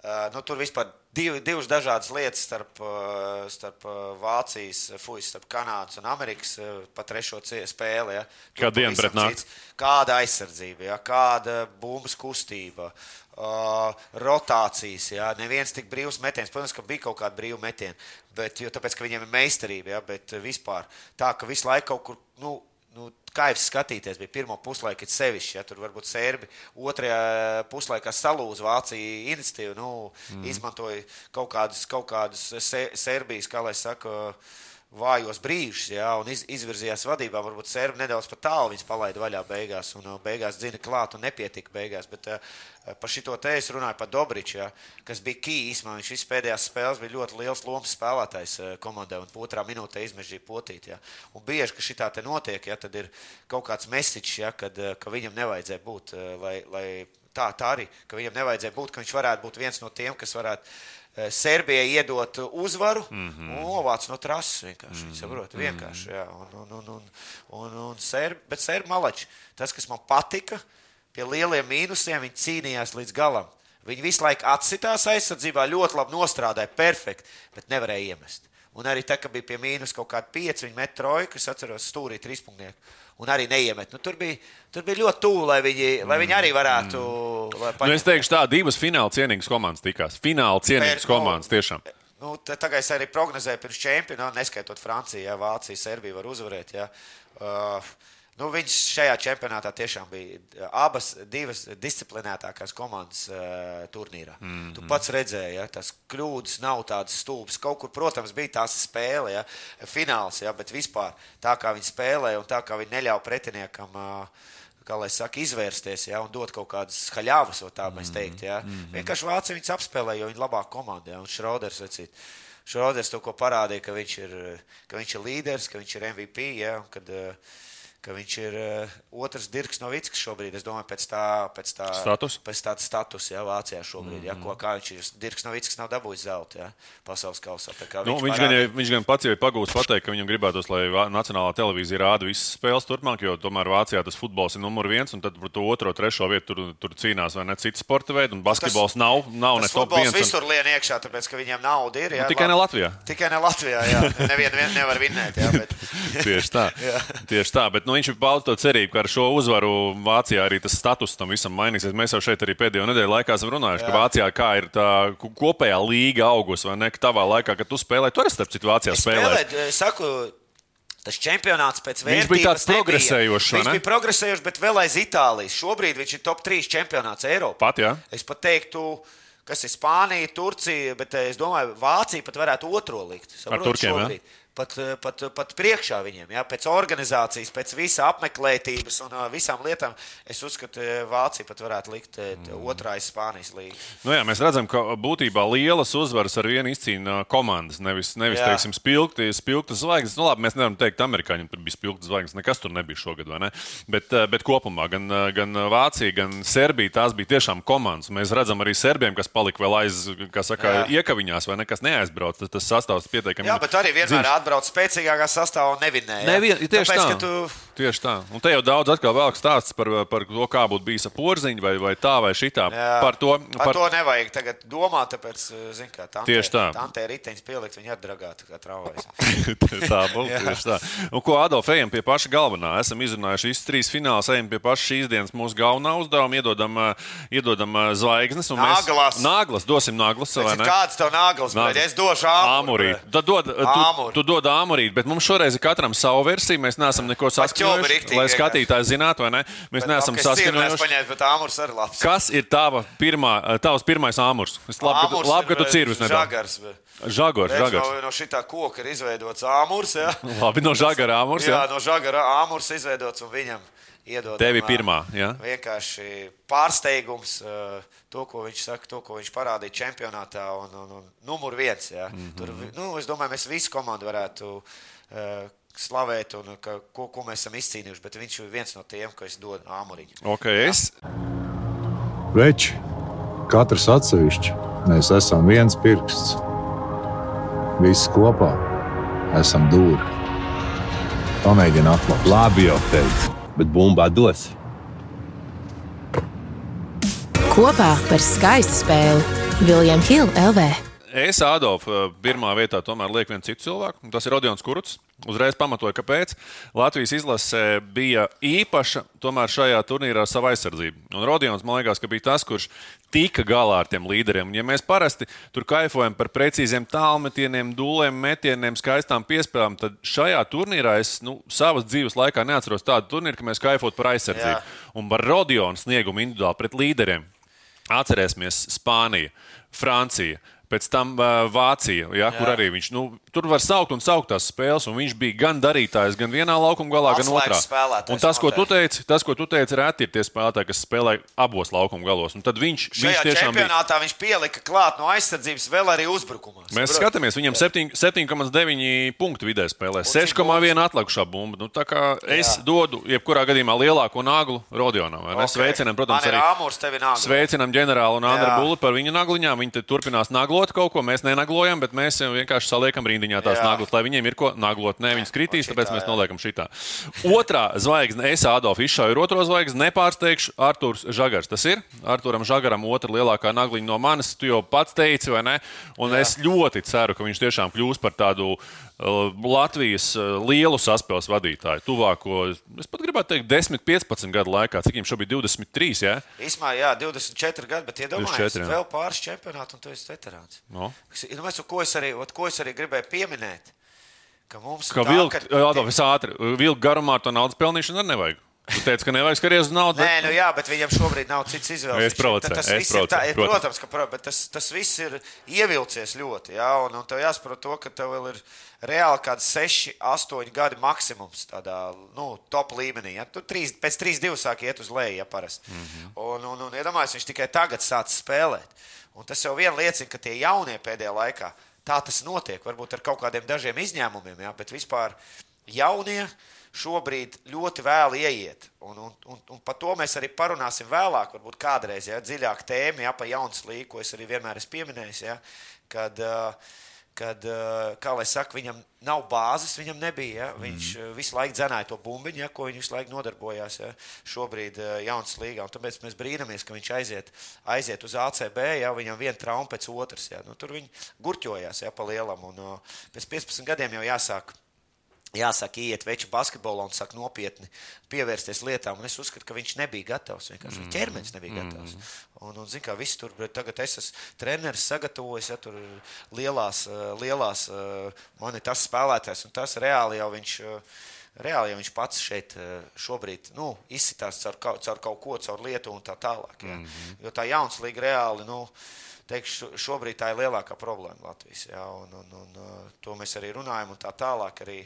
Uh, nu, tur vispār div, divas dažādas lietas starp, uh, starp uh, Vācijas, fujas, starp Kanādas un Amerikas pa trešo spēli. Ja. Kāda diena pret nāk? cits. Kāda aizsardzība, ja? kāda bumbas kustība, uh, rotācijas. Ja? Neviens tik brīvs metiens. Protams, ka bija kaut kāda brīva metiena, bet, jo, tāpēc, ka viņiem ir meistarība, ja? bet vispār tā, ka visu laiku kaut kur. Nu, Nu, Kaivs skatīties, bija pirmā puslaika, kad sevišķi, ja tur varbūt serbi otrajā puslaikā salūza Vācija iniciatīvu, nu, mm. izmantoja kaut kādus, kaut kādus se, Serbijas, kā lai saka, vājos brīžus, ja, un iz, izvirzījās vadībā. Varbūt Serbi nedaudz pat tālu viņas palaida vaļā beigās, un uh, beigās dzina klāt un nepietika beigās. Bet uh, par šito te es runāju par Dobriču, ja, kas bija kīs. Man viņš pēdējās spēlēs bija ļoti liels lomas spēlētājs uh, komandai, un otrā minūtē izmežģīja potīt. Ja. Un bieži, ka šī tā te notiek, ja, tad ir kaut kāds mesiķis, ja, kad, uh, ka viņam nevajadzēja būt, uh, lai, lai tā, tā arī, ka viņam nevajadzēja būt, ka viņš varētu būt viens no tiem, kas varētu Serbijai iedot uzvaru mm Mhm. -hmm. un novāc no trases. Vienkārši, mm -hmm. saprot, vienkārši jā. un, un, un, un, un, un serbi, bet serbi malači. Tas, kas man patika, pie lieliem mīnusiem viņi cīnījās līdz galam. Viņi visu laiku atsitās aizsardzībā, ļoti labi nostrādāja, perfekti, bet nevarēja iemest. Un arī tā, ka bija pie mīnus kaut kāda pieci, viņi met trojku, es atceros, stūrī trīspunktu. Un arī neiemet. Nu, tur, bija, tur bija ļoti tuvu, lai viņi, lai viņi arī varētu. Mm. Nu, es teikšu, tā divas fināla cienīgas komandas tikās. Fināla cienīgas Per- komandas tiešām. Nu, ta- Tagad es arī prognozēju pirms čempionāta, neskaitot Franciju, ja Vācija, Serbija var uzvarēt. Ja. Uh, nu, viņš šajā čempionātā tiešām bija abas divas disciplinētākās komandas uh, turnīrā. Mm -hmm. Tu pats redzēji, ja tās kļūdas nav tādas stulbas. Kaut kur, protams, bija tās spēle, ja, fināls, ja, bet vispār tā kā viņi spēlēja un tā kā viņi neļāva pretiniekam. Uh, kā lai saka, izvērsties ja, un dot kaut kādas haļāvas, vai tā mēs teiktu. Ja. Mm -hmm. Vienkārši Vācija viņus apspēlēja, jo viņi ir labāka komanda. Ja, un Šrauders, vecīt, Šrauders to parādīja, ka viņš ir, ka viņš ir līderis, ka viņš ir MVP. Ja, un kad, eh, Ka viņš ir uh, otrs Dirks Novickis šobrīd. Es domāju, pēc tā, pēc tā Status? Pēc tāda statusa, ja Vācijā šobrīd. Mm -hmm. ja, ko, kā viņš ir. Dirks Novickis nav dabūjis zelta ja, pasaules kausā. Nu, viņš, parādīja- gan, viņš gan pats jau ir pagūst pateikt, ka viņam gribētos, lai Nacionālā televīzija rāda visas spēles turpmāk, jo tomēr Vācijā tas futbols ir numur viens, un tad par to otro, trešo vietu tur, tur cīnās vai ne citi sporta veidi, un basketbols nav, nav ne Tas top viens. Un, visur lien iekšā, tāpēc, ka viņiem nauda ir. Ja, Nu, tikai ne Latvijā. Tikai ne Latvijā, jā. Nevienu vien nevar vinnēt, jā, bet Tieši tā. Tieši tā. Bet nu, viņš ir paudis to cerību, ka ar šo uzvaru Vācijā arī tas status tam visam mainīsies. Mēs jau šeit arī pēdējo nedēļu laikā esam runājuši, ka Vācijā kā ir tā ko- kopējā līga augus, vai ne? Ka tavā laikā, kad tu spēlēji, tur arī starp citu Vācijā spēlēji. spēlēt, es saku, tas čempionāts pēc Viņš vērtības bija tāds progresējošs, Viņš bija progresējošs, bet vēl aiz Itālijas. Šobrīd viņš ir top 3 čempionāts Eiropā. Pat, jā. Es pat teiktu, kas ir Spānija, Turcija, bet eh, es domāju, Vācija pat varētu otro likt. Saprot, turkiem, jā? šobrīd. Pat, eh, pat, pat priekšā viņiem. Ja? Pēc organizācijas, pēc visa apmeklētības un uh, visām lietām, es uzskatu, Vācija pat varētu likt mm. otrā Spānijas līnija. Nu jā, mēs redzam, ka būtībā lielas uzvaras ar vienu izcīna komandas, nevis, nevis teiksim, spilgti, spilgti zvaigznes. Nu, labi, mēs nevaram teikt, amerikāņiem tur bija spilgti zvaigznes, nekas tur nebija šogad, vai ne? Bet, bet kopumā gan, gan Vācija, gan Serbija tās bija tiešām komandas. Mēs redzam arī serbiem, kas palika vēl aiz, kā saka, jā. iekaviņās vai nekas neaizbrauc. Tas, tas sastāvs pietiekami. Jā, bet arī vienmēr dzims. Atbrauc spēcīgākā sastāvā un nevinēja. Nevien, tieši Tāpēc, tā. Tu... Tieši tā. Un te jau daudz atkal vēl stāsts par, par to, kā būtu bijis ar porziņu vai, vai tā vai šitā. Jā, par to, par... par to nevajag tagad domāt, tāpēc, zin, kā tante, tieši tā. Tantē riteņas pielikt, viņa ir dragāta kā travais. tā būtu tieši tā. Un ko Adolf, ejam pie paša galvenā. Esam izrunājuši šīs trīs fināls, ejam pie paša šīs dienas mūsu galvenā uzdevuma, iedodam, iedodam zvaigznes. Nāglas. Nāglas, dosim nāglas. Kāds tev nāglas? Nāglas. Es došu āmurīt. Tad dod, tu, tu dod āmurīt, bet mums šoreiz ir katram savu versiju. Mēs neesam neko saskaņojuši, lai skatītāji zinātu, vai ne? Mēs bet, neesam saskaņojuši. Kas ir tava pirmā, tavs pirmais āmurs? Es labi, ka, labi, ka tu cirvis nedaudz. Žagars, žagars. No, no šitā koka ir izveidots āmurs. Ja? Labi, no žagara āmurs. Jā, jā no žagara āmurs izveidots un viņam iedod. Tevi pirmā. Ja? Vienkārši pārsteigums, to, ko viņš saka, to, ko viņš parādīja čempionātā. Un, un, un numur viens. Ja? Mm -hmm. Tur, nu, es domāju, mēs visi komandu varētu uh, slavēt, un ka, ko, ko mēs esam izcīnījuši. Bet viņš ir viens no tiem, ko es dodu āmuriņu. Okay, es... Veči, katrs atsevišķi, mēs esam viens pirksts. Visi kopā esam dūri. Pamēģini atklāt. Labi, jau teicu bet bumbā dos. Kopā par skaistu spēli Viljams Hilde LV. Es, Adolf, pirmā vietā tomēr lieku vienu citu cilvēku. Tas ir Rodions Kurts. Uzreiz pamatoju, kāpēc. Latvijas izlase bija īpaša tomēr šajā turnīrā ar savu aizsardzību. Un Rodions, man liekas, bija tas, kurš tika galā ar tiem līderiem. Un, ja mēs parasti tur kaifojam par precīziem tālmetieniem, dūlēm, metieniem, skaistām piespēlēm, tad šajā turnīrā es nu, savas dzīves laikā neatceros tādu turnīru, ka mēs kaifotu par aizsardzību. Jā. Un par Rodionu sniegumu individuāli pret līderiem. Atcerēsimies Spāniju, Franciju. Pēc tam uh, Vācija, ja, kur Jā. arī viņš nu, tur var saukt un saukt tās spēles. Viņš bija gan darītājs, gan vienā laukuma galā, gan otrā. Un tas, ko tu teici, tas, ko tu teici, reti ir tie spēlētāji, kas spēlē abos laukuma galos. Un tad viņš, Šajā viņš tiešām čempionātā bija... viņš pielika klāt no aizsardzības vēl arī uzbrukumā. Mēs Saprot? skatāmies, viņam 7,9 punktu vidē spēlē, 6,1 atlikušā bumba. Nu, tā kā es Jā. dodu jebkurā gadījumā lielāko nāglu Rodionam. Okay. Mēs sveicinām, protams, arī sveicinām ģenerāli un Andru Bulli par viņa nagliņām. Viņi turpinās naglot kaut ko, mēs nenaglojam, bet mēs vienkārši saliekam rindiņā tās naglas, lai viņiem ir ko naglot. Nē, viņas kritīs, šitā, tāpēc mēs noliekam šitā. Otrā zvaigzne, es Adolfu izšauju otro zvaigzni, nepārsteigšu Artūrs Žagars. Tas ir Artūram Žagaram otra lielākā nagliņa no manis. Tu jau pats teici, vai ne? Un Jā. es ļoti ceru, ka viņš tiešām kļūs par tādu Uh, Latvijas uh, lielu saspēles vadītāju. Tuvāko, es pat gribētu teikt, 10, 15 gadu laikā, cik viņam šobrīd 23, jā? Īsumā, jā, 24 gadi, bet iedomājieties, ja vēl pāris čempionātu un tu esi veterāns. No. Iedomājieties, ko, es arī, ko es arī gribēju pieminēt. Ka mums ka vilkt, ka... Jā, tas ātri, vilkt garumā to naudas pelnīšanu arī nevajag. Tu teici, ka nevajag skatīties uz naudu. Nē, nu jā, bet viņam šobrīd nav cits izvēles. Es provocēju. Tas viss ir, tā, protams, protams, ka, bet tas, tas viss ir ievilcies ļoti. Jā, un, un tev jāsaprot to, ka tev vēl ir reāli kādi 6, 8 gadi maksimums tādā nu, top līmenī. Ja? Tu trīs, pēc 3, 2 sāk iet uz leju, ja parasti. Mm -hmm. Un, un, un iedomājieties, viņš tikai tagad sācis spēlēt. Un tas jau vien liecina, ka tie jaunie pēdējā laikā tā tas notiek. Varbūt ar kaut kādiem dažiem izņēmumiem, ja? bet vispār jaunie šobrīd ļoti vēlu ieiet. Un, un, un, un par to mēs arī parunāsim vēlāk, varbūt kādreiz, ja dziļāk tēma, ja par jaunas līniju, ko es arī vienmēr esmu pieminējis. Ja, kad, kad, kā lai saka, viņam nav bāzes, viņam nebija. Ja? Viņš mm. visu laiku dzenāja to bumbiņu, ja, ko viņš visu laiku nodarbojās. Ja? Šobrīd jaunas līgā. Un tāpēc mēs brīnamies, ka viņš aiziet, aiziet uz ACB, ja viņam viena trauma pēc otras. Ja? Nu, tur viņi gurķojās ja, pa lielam. Un, pēc 15 gadiem jau jāsāk jāsaka, iet veču basketbolā un saka nopietni pievērsties lietām. Un es uzskatu, ka viņš nebija gatavs. Vienkārši mm. ķermenis nebija mm. gatavs. Un, un zin, kā viss tur, bet tagad es esmu treneris, sagatavojis, ja tur lielās, lielās man ir tas spēlētājs, un tas reāli jau viņš. Reāli jau viņš pats šeit šobrīd nu, izsitās caur, caur kaut ko, caur lietu un tā tālāk. Ja. Mm -hmm. Jo tā jauns līga reāli. Nu, teikšu, šobrīd tā ir lielākā problēma Latvijas. Jā, un, un, un, uh, to mēs arī runājam, un tā tālāk arī.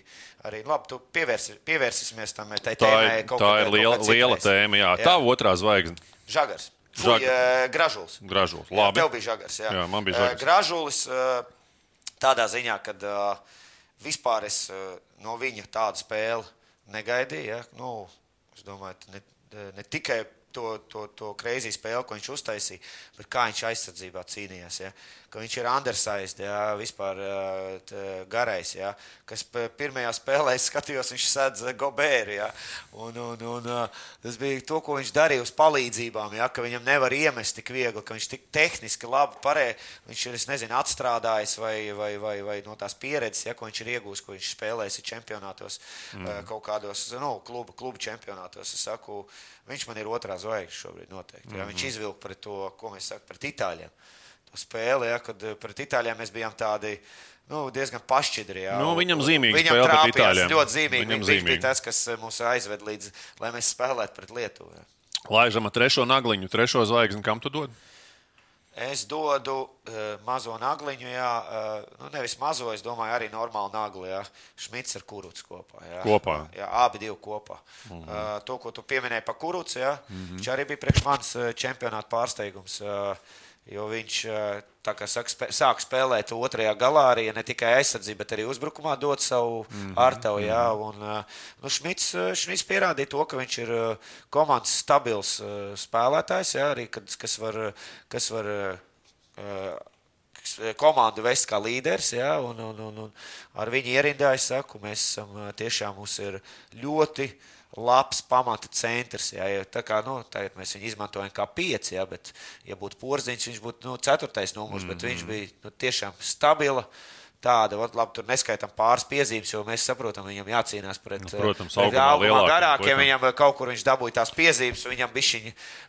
arī labi, tu pievērsi, pievērsīsimies tam tai Tā tēmai. ir, tā ir liela, liela tēma. Jā. Jā. Tā otrā zvaigzne. Žagars. Žag- Fuj, uh, gražulis. Gražulis. Jā, Labi. tev bija žagars. Jā, Jā, man bija Uh, žagars. Gražulis tādā ziņā, ka vispār es no viņa tādu spēli negaidīju. Ja? Nu, es domāju, ne, ne tikai to, to, to kreizī spēli, ko viņš uztaisīja, bet kā viņš aizsardzībā cīnījās. Ja? Ka viņš ir undersized, ja? vispār uh, t, garais. Ja? Kas pirmajā spēlē skatījos, viņš sēdz Gobēri. Ja? Un, un, un, uh, tas bija to, ko viņš darīja uz palīdzībām, ja? ka viņam nevar iemest tik viegli, ka viņš tik tehniski labi parē, viņš ir, nezinu, atstrādājis vai, vai, vai, vai no tās pieredzes, ja? ko viņš ir iegūst, ko viņš spēlēs ir čempionātos, mm. kaut kādos nu, klubu, klubu čempionātos. Es saku, viņš man ir otrā zvaigzne šobrīd noteikti. Ja? Viņš izvilka pret to, ko mēs sakām, pret Itāļiem. To spēli, ja? kad eh, pret Itāļiem mēs bijām tādi. Nu, diezgan pašķidri. Jā. Nu, viņam zīmīga viņam trāpījās. Ļoti zīmīgi. Viņam zīmīgi. bija tas, kas eh, mūs aizved līdz, lai mēs spēlētu pret Lietuvu. Jā. Laižam ar trešo nagliņu, trešo zvaigzni. Kam tu dod? Es dodu uh, mazo nagliņu, jā, uh, nu, nevis mazo, es domāju, arī normālu nagli. Jā. Šmits ar kurucu kopā. Jā. Kopā. Jā, abi divi kopā. Mm -hmm. uh, to, ko tu pieminēji par kurucu, jā, mm -hmm. viņš arī bija priekš manis čempionāta pārsteigums. Uh, Jo viņš kā saka, sāk spēlēt otrajā galā, arī ne tikai aizsardzībā, bet arī uzbrukumā dot savu mm -hmm. artavu. Jā, un, uh, nu, Šmits, uh, Šmits pierādīja to, ka viņš ir komandas stabils spēlētājs, jā, arī, kad, kas var, kas var komandu vest kā līderis. Ja, un, un, un, un ar viņu ierindā es saku, mēs esam tiešām mums ir ļoti labs pamata centrs. Ja, jo tā kā nu, tagad mēs viņu izmantojam kā pieci, ja, bet, ja būtu porziņš, viņš būtu nu, ceturtais numurs, mm -hmm. bet viņš bija nu, tiešām stabils. Tāda, vat, labi, tur neskaitām pāris piezīmes, jo mēs saprotam, viņam jācīnās pret, Nu, protams, pret augumā garākiem. protams. Viņam ā, kaut kur viņš dabūja tās piezīmes, un viņam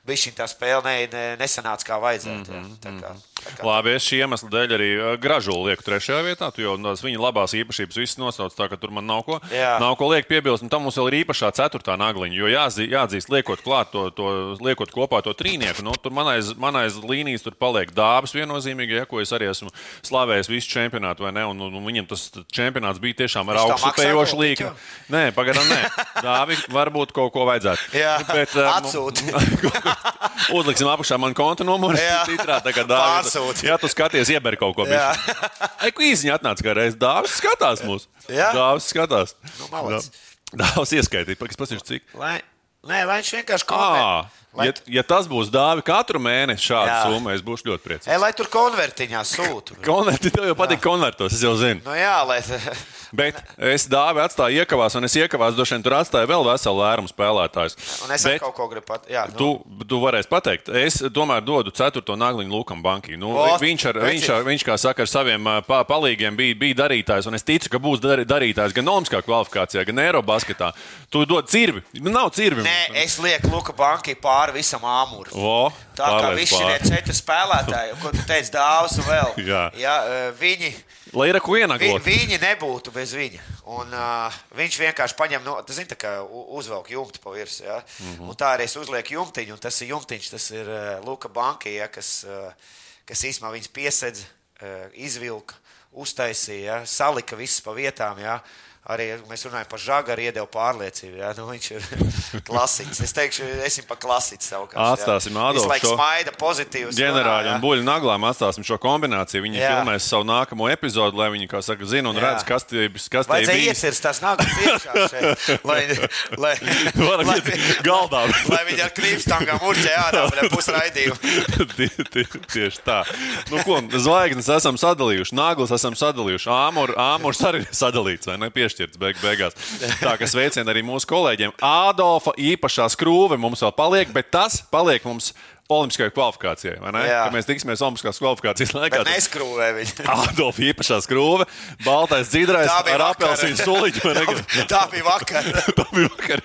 bišķiņ, tā spēle ne, ne, nesanāca kā vajadzētu. Mm -hmm. tā kā, tā kā. Labi, es šī iemesla dēļ arī uh, gražulu lieku trešajā vietā. Jau tās viņa labās īpašības visas nosauc, tā ka tur man nav ko, Jā. nav ko liekt piebilst. Un tam mums vēl ir īpašā ceturtā nagliņa. Jo jāzī, jāatzīst, liekot klāt to, to liekot kopā to trīnieku, nu, tur manais, manais līnijas tur paliek dāvas viennozīmīgi, ja, ko es arī esmu slavējis visu čempionātu, vai ne? Un, un, viņam tas čempionāts bija tiešām ar līku. kaut ko? Nē, pagaidām, nē. Dāvi, varbūt kaut ko vajadzētu. Jā, Bet, uh, atsūti. Uzliksim apakšā man konta numuru. Jā. Titrā, tā kā Dāvis. Pārsūti. Jā, tu skaties, ieber kaut ko. Jā. Ai, ko īziņā atnāca kā reiz. Dāvis skatās mūs. Jā. Dāvis skatās. Nu. Dāvis ieskaitīja, pasīšu, cik. Lai, nē, lai viņš vienkārši konvertē. Lai, ja, ja tas būs dāvi katru mēnesi šādu Jā. summu, es būšu ļoti priecīgs. e, lai tur konvertiņā sūta. Konverti tev jau patīk konvertos, es jau zinu. Nu, jā, lai, Bet es dāvi atstāju iekavās, un es iekavās, droši vien tur atstāju vēl veselu lērumu spēlētājus. un es Bet- kaut ko gribu pateikt. Nu, Tu, tu varēsi pateikt, es tomēr dodu ceturto nagliņu Lukam Bankai. Nu, Ot, viņš, ar, viņš, ar, viņš, kā saka, ar saviem ā, pa, palīgiem bija, bija darītājs, un es ticu, ka būs dar, darītājs gan Olimpiskā kvalifikācijā, gan Eirobasketā. Tu dod cirvi. Nu, Nav cirvi. nē, es lieku Luka Bankai pāri visam āmuram. O, Tā kā visi šie četri spēlētāji, ko tu teici, dāvāts un vēl. Jā. Jā, viņi, Lai ir ko vi, ienaglot. viņi nebūtu bez viņa. Un, uh, viņš vienkārši paņem, no, zina, tā kā uzvelk jumtu pa virsmu. Ja? Mm. -hmm. Un tā arī es uzlieku jumtiņu, un tas ir jumtiņš, tas ir uh, Luka Banka, ja, kas, uh, kas īstenībā viņas piesedz, uh, izvilka, uztaisīja, ja? salika visas pa vietām. Ja? Arī mēs runājam par žagaru, iedeva pārliecību. Ja? Nu, viņš ir klasisks. Es teikšu, esmu pa klasiķu savukārt. Atstāsim Ādolfu Visu laiku šo smaida, pozitīvs. Ģenerāļi un buļļu naglām atstāsim šo kombināciju. Viņi Jā. filmēs savu nākamo epizodu, lai viņi, kā saka, zina un Jā. redz, kas tie kas tie bija. iecirst tās nākas iekšā šeit, lai, lai, lai, iet galdā. lai viņi ar krīpstangām urķē ārā. Tie- tie- Tieši tā. Nu, ko, zvaigznes esam sadalījuši, naglas esam sadalījuši. Āmur, āmurs arī ir sadalīts, vai ne? Piešķirts beig, beigās. Tā kā sveicien arī mūsu kolēģiem. Ādolfa īpašā skrūve mums vēl paliek, bet tas paliek mums Olimpiskajai kvalifikācijai. vai ne? Jā. Kad mēs tiksimies Olimpiskās kvalifikācijas laikā. Bet neskrūvē viņi. Ādolfa īpašā skrūve, baltais dzīdrais Tā bija ar apelsīnu vai ne? Tā bija vakar. Tā bija vakar.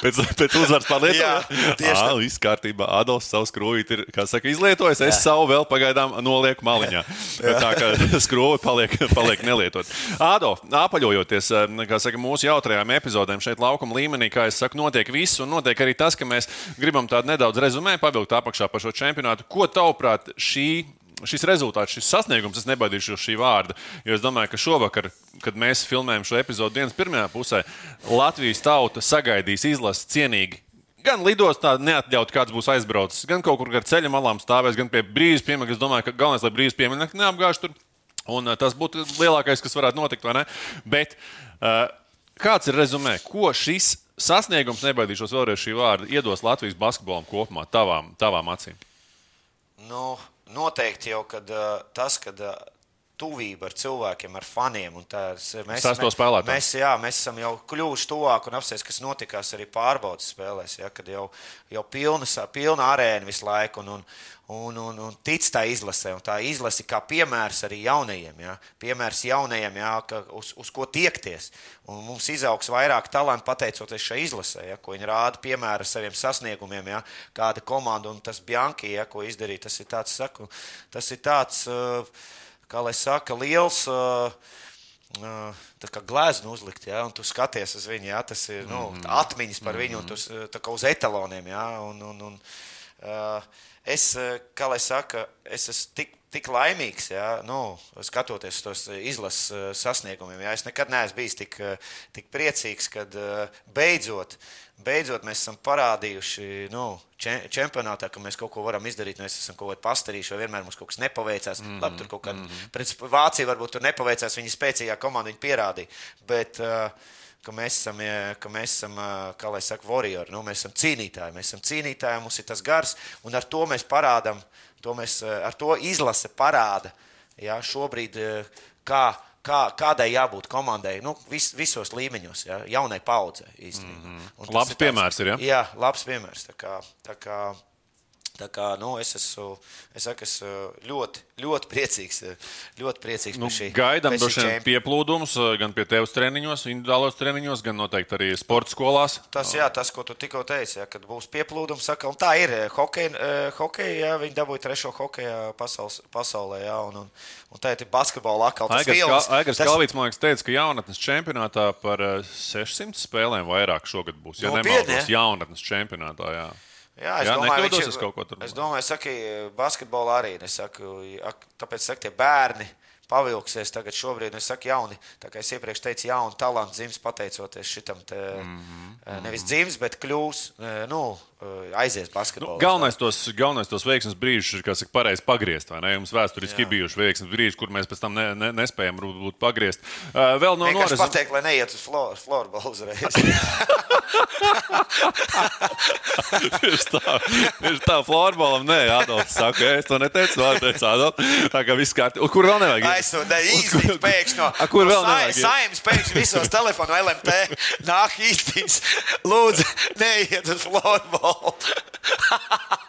Pēc, pēc uzvaras pār Lietuvu. Jā, tieši tā. tā. Viss kārtībā. Adolfs savu skrūvīti ir, kā saka, izlietojis. Es savu vēl pagaidām nolieku maliņā. Tā kā skrūve paliek, paliek nelietot. Adolf, apaļojoties, kā saka, mūsu jautrajām epizodēm šeit laukuma līmenī, kā es saku, notiek viss un notiek arī tas, ka mēs gribam tādu nedaudz rezumē pavilkt apakšā par šo čempionātu. Ko tavuprāt šī šis rezultāts, šis sasniegums, es nebaidīšos šī vārda. Jo es domāju, ka šovakar, kad mēs filmējam šo epizodu dienas pirmajā pusē, Latvijas tauta sagaidīs izlasi cienīgi. Gan lidostā neatļaut, kāds būs aizbraucis, gan kaut kur gar ceļa malām stāvēs, gan pie brīvības pieminiekta. Es domāju, ka galvenais, lai brīvības pieminiekta neapgāž tur. Un uh, tas būtu lielākais, kas varētu notikt, vai ne? Bet uh, kāds ir rezumē? Ko šis sasniegums, nebaidīšos vēlreiz šī vārda, iedos Latvijas basketbolam kopumā, tavām, tavām acīm? Nu, noteikti jau kad, uh, tas, kad uh, tuvība ar cilvēkiem, ar faniem. un Tas, mēs, Sesto spēlētāju. mēs, jā, mēs esam jau kļuvuši tuvāk un apstāties, kas notikās arī pārbaudas spēlēs. Ja, kad jau, jau pilna, pilna arēna visu laiku un, un, un, un, un tic tā izlasē. Un tā izlase kā piemērs arī jaunajiem. Ja, piemērs jaunajiem, ja, ka, uz, uz ko tiekties. Un mums izaugs vairāk talantu pateicoties šai izlasē, ja, ko viņi rāda piemēru saviem sasniegumiem. Ja, kāda komanda un tas Bjanki, ja, ko izdarīja, tas ir tāds, saku, tas ir tāds uh, kā lai saka, liels. Uh, Tā kā glezna uzlikt, ja, un tu skaties uz viņu, ja, tas ir nu, atmiņas par viņu, un tu tā kā uz etaloniem. Ja, un, un, un, uh, es, kā lai saka, es esmu tik, tik laimīgs, ja, nu, skatoties tos izlases sasniegumiem. Ja, es nekad neesmu bijis tik, tik priecīgs, kad beidzot beidzot mēs esam parādījuši nu, čempionātā, ka mēs kaut ko varam izdarīt. Mēs esam kaut ko pastarījuši, vai vienmēr mums kaut kas nepaveicās. Mm -hmm. Labi, tur kaut kā mm -hmm. pret Vāciju varbūt tur nepaveicās, viņa spēcīgā komanda viņa pierādīja. Bet, uh, Ka mēs esam, ka mēs esam kā lai saka, warriori, nu, mēs esam cīnītāji. Mēs esam cīnītāji, mums ir tas gars, un ar to mēs parādām, to mēs, ar to izlase parāda ja, šobrīd, kā, kā, kādai jābūt komandai nu, vis, visos līmeņos, ja, jaunai paudzei. Mm -hmm. Labs piemērs ir. Ja? Jā, labs piemērs. Tā kā, tā kā, tā kā, nu, es esmu es saku, es ļoti, ļoti priecīgs, ļoti priecīgs nu, šī. Gaidām droši vien pieplūdumus gan pie tevis treniņos, individuālos treniņos, gan noteikti arī sporta skolās. Tas, jā, tas, ko tu tikko teici, ja, kad būs pieplūdums, saka, un tā ir hokeja, hokeja jā, viņi dabūja trešo hokeja pasaules, pasaulē, jā, un, un, un tā ir basketbola atkal. Aigars tas... Kalvīts, man liekas, teica, ka jaunatnes čempionātā par 600 spēlēm vairāk šogad būs, ja nemaldos, jaunatnes čempionātā, jā. Jā, es Jā, domāju, nekļūdos viņš es kaut ko tur. Es domāju, saka, basketbolā arī. Es saku, ak- tāpēc saka, tie bērni pavilksies tagad šobrīd. Es saku, jauni, tā kā es iepriekš teicu, jauni talanti dzims pateicoties šitam te, mm -hmm. nevis dzims, bet kļūs, eh, nu, aizies basketbolā. Nu, galvenais, tos, galvenais tos veiksmes brīžus ir, kas ir pareizi pagriezt. vai ne? Jums vēsturiski ir bijuši veiksmes brīži, kur mēs pēc tam ne, ne, nespējam būt pagriezt. Uh, vēl no noris. pateikt, lai neiet uz flor- floorbola uzreiz. Tieši tā, tieši tā florbolam. Nē, Adolfs saka, es to neteicu. Vēl teicu, Adolfs. Tā kā viss kārtībā. Kur vēl nevajag? Aizsūtīt īstenībā pēkšņi no, A, kur no vēl nevajag iet? Saimnes pēkšņi visos telefonu LMT nāk īstenības. Lūdzu, neiet uz floorbola.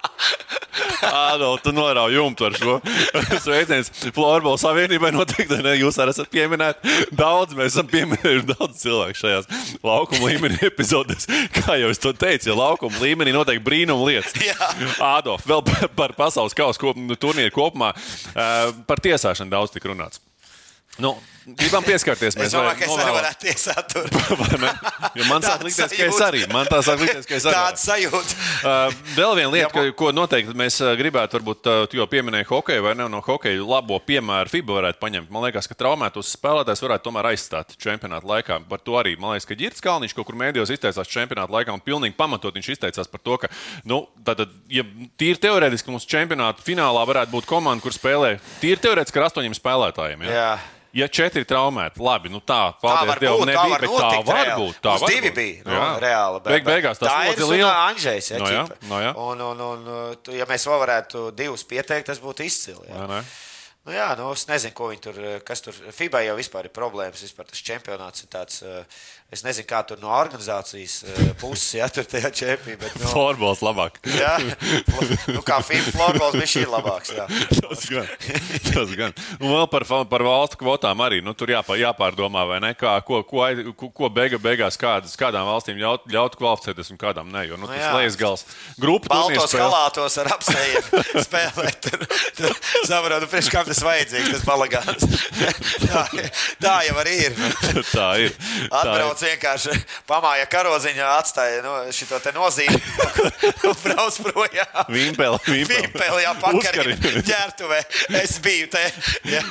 Ādol, tu norauj jumtu ar šo. Sveiciens Florbola savienībai noteikti. Ne, jūs arī esat pieminēti. Daudz mēs esam pieminējuši daudz cilvēku šajās laukuma līmenī epizodēs. Kā jau es to teicu, ja laukuma līmenī notiek brīnuma lietas. Ādolf, vēl par- par pasaules kausa kop, turnīru kopumā. Par tiesāšanu daudz tik runāts. Nu, gribam pieskarties. Es Mēs domāju, ka es arī varētu tiesāt tur. Man sāk likties, ka es sajūta. arī. Man tā sāk likties, ka es arī. Tāda sajūta. Uh, vēl viena lieta, ka, ko noteikti mēs gribētu, varbūt, tu jau pieminēji hokeju, vai ne? No hokeja labo piemēru FIBA varētu paņemt. Man liekas, ka traumētos spēlētājs varētu tomēr aizstāt čempionāta laikā. Par to arī, man liekas, ka Girts Kalniņš kaut kur mēdījos izteicās čempionāta laikā un pilnīgi pamatot viņš izteicās par to, ka, nu, tātad, ja tīri teorētiski mums čempionāta finālā varētu būt komanda, kur spēlē tīri teorētiski ar astoņiem spēlētājiem. Ja? Jā. Ja četri traumēti, labi, nu tā, Tā paldies var Dievam, būt, tā nebija, var bet tā notikt. var reāli. būt. Tā var divi būt. bija. Nu, Jā. reāli, bet- Beig, beigās tas tā un liela. Andrzejs. Ja, No jā, no jā. Un, un, un, ja mēs vēl varētu divus pieteikt, tas būtu izcili. Vai Jā. Nu, jā, nu, es nezinu, ko viņi tur, kas tur. FIBA jau vispār ir problēmas. Vispār tas čempionāts ir tāds, eh, es nezinu, kā tur no organizācijas eh, puses, ja tur tajā čempionātā. Bet, nu, Florbols labāk. jā, nu, kā FIBA florbols bija šī labāks. Jā. Tas gan. Tas gan. Un vēl par, par valstu kvotām arī. Nu, tur jāpār, jāpārdomā, vai ne? Kā, ko, ko, ko, ko beiga, beigās kādas, kādām valstīm ļaut, ļaut kvalificēties un kādām ne. Jo nu, Nu tas jā. lejas gals. Turnīrs Baltos kalātos ar apsējiem spēlēt. Tur, tur saprotu, priekš tas vajadzīgs, tas balagāns. tā, tā jau arī ir. Tā ir. Tā Atbrauc vienkārši pamāja karodziņā, atstāja nu, šo te nozīmi un brauc projām. Vimpeli, vimpeli. Jā, pakari Uzkari. ģērbtuvē. Es biju te. Jā.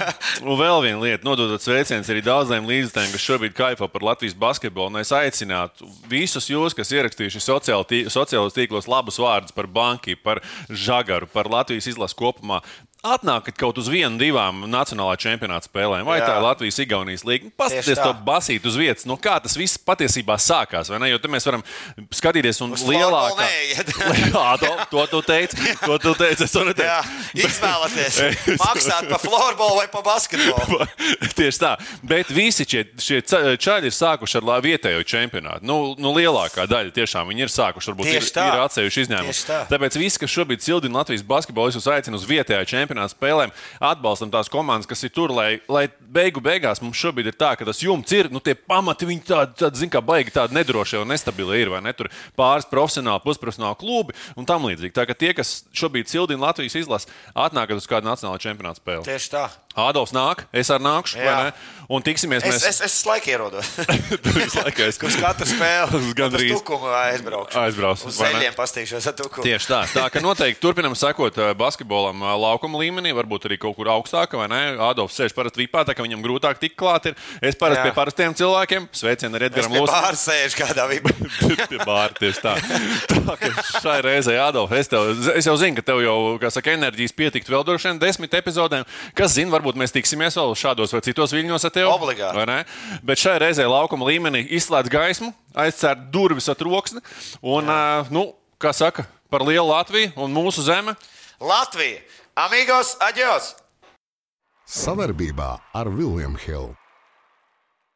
Un vēl viena lieta, nododot sveicienus arī daudziem līdzekļiem, kas šobrīd kaifo par Latvijas basketbolu. Un es aicinātu visus jūs, kas ierakstījuši sociālos tīklos labus vārdus par banku, par žagaru, par Latvijas izlasu kopumā. Atnākat kaut uz vienu, divām nacionālā čempionāta spēlēm, vai Jā. tā ir Latvijas Igaunijas līnija. Paskatieties to basīt uz vietas, no kā tas viss patiesībā sākās. Jo te mēs varam skatīties un Uz lielākā. Jā, to, to tu teici. To tu teici. Es to neteicu. Jā, izvēlēties, maksāt par floorbola vai par basketbolu. Tieši tā. Bet visi šie, šie čaļi ir sākuši ar vietējo čempionātu. Nu, nu, lielākā daļa tiešām viņi ir sākuši. Varbūt ir, Tieši tā. ir atsevišķi izņēmumi. Tāpēc visi, kas šobrīd cildina Latvijas basketbolu, es jūs aicinu uz vietējā čempionāta spēlēm, atbalstam tās komandas, kas ir tur, lai, lai beigu beigās mums šobrīd ir tā, ka tas jumts ir, nu, tie pamati viņi tādi, tādi zin, kā baigi tādi nedrošie un nestabili ir, vai ne? Tur pāris profesionāli, pusprofesionāli klubi un tam līdzīgi. Tā kā tie, kas šobrīd cildina Latvijas izlases, atnākat uz kādu nacionālo čempionātu spēli. Tieši tā. Ādams nāk, es arī nākšu, vai Jā. ne? Un tiksimies Es, mēs. es, es laiku ierodos. Tur visu laiku es- Uz katru spēli. Gandrīz. Tukumu aizbraukšu. Aizbraucu, Uz zeļiem pastīšos ar tukumu. Tieši tā. Tā ka noteikti turpinām sekot eh, basketbolam eh, laukuma līmenī, varbūt arī kaut kur augstāk, vai ne? Ādams sēž parasti vipā, tā ka viņam grūtāk tikt klāt. Ir. Es parasti pie parastiem cilvēkiem sveicienu ar Es Edgars Lūsu. pārsēžu kādā vipā. Pie bāra tieši tā. tā ka šai reizei, Adolf, es, tev, es jau zinu, ka tev jau, kā saka, enerģijas pietikt vēl droši vien desmit epizodēm. Kas zina, varbūt mēs tiksimies vēl šādos vai citos viļņos ar tevi. Obligāti. vai ne? Bet šai reizei laukuma līmenī izslēdz gaismu, aizcērt durvis ar troksni un, uh, nu, kā saka, par lielu Latviju un mūsu zemi. Latvija! Amigos, aģos! Savarbībā ar Vilniņu Hildu.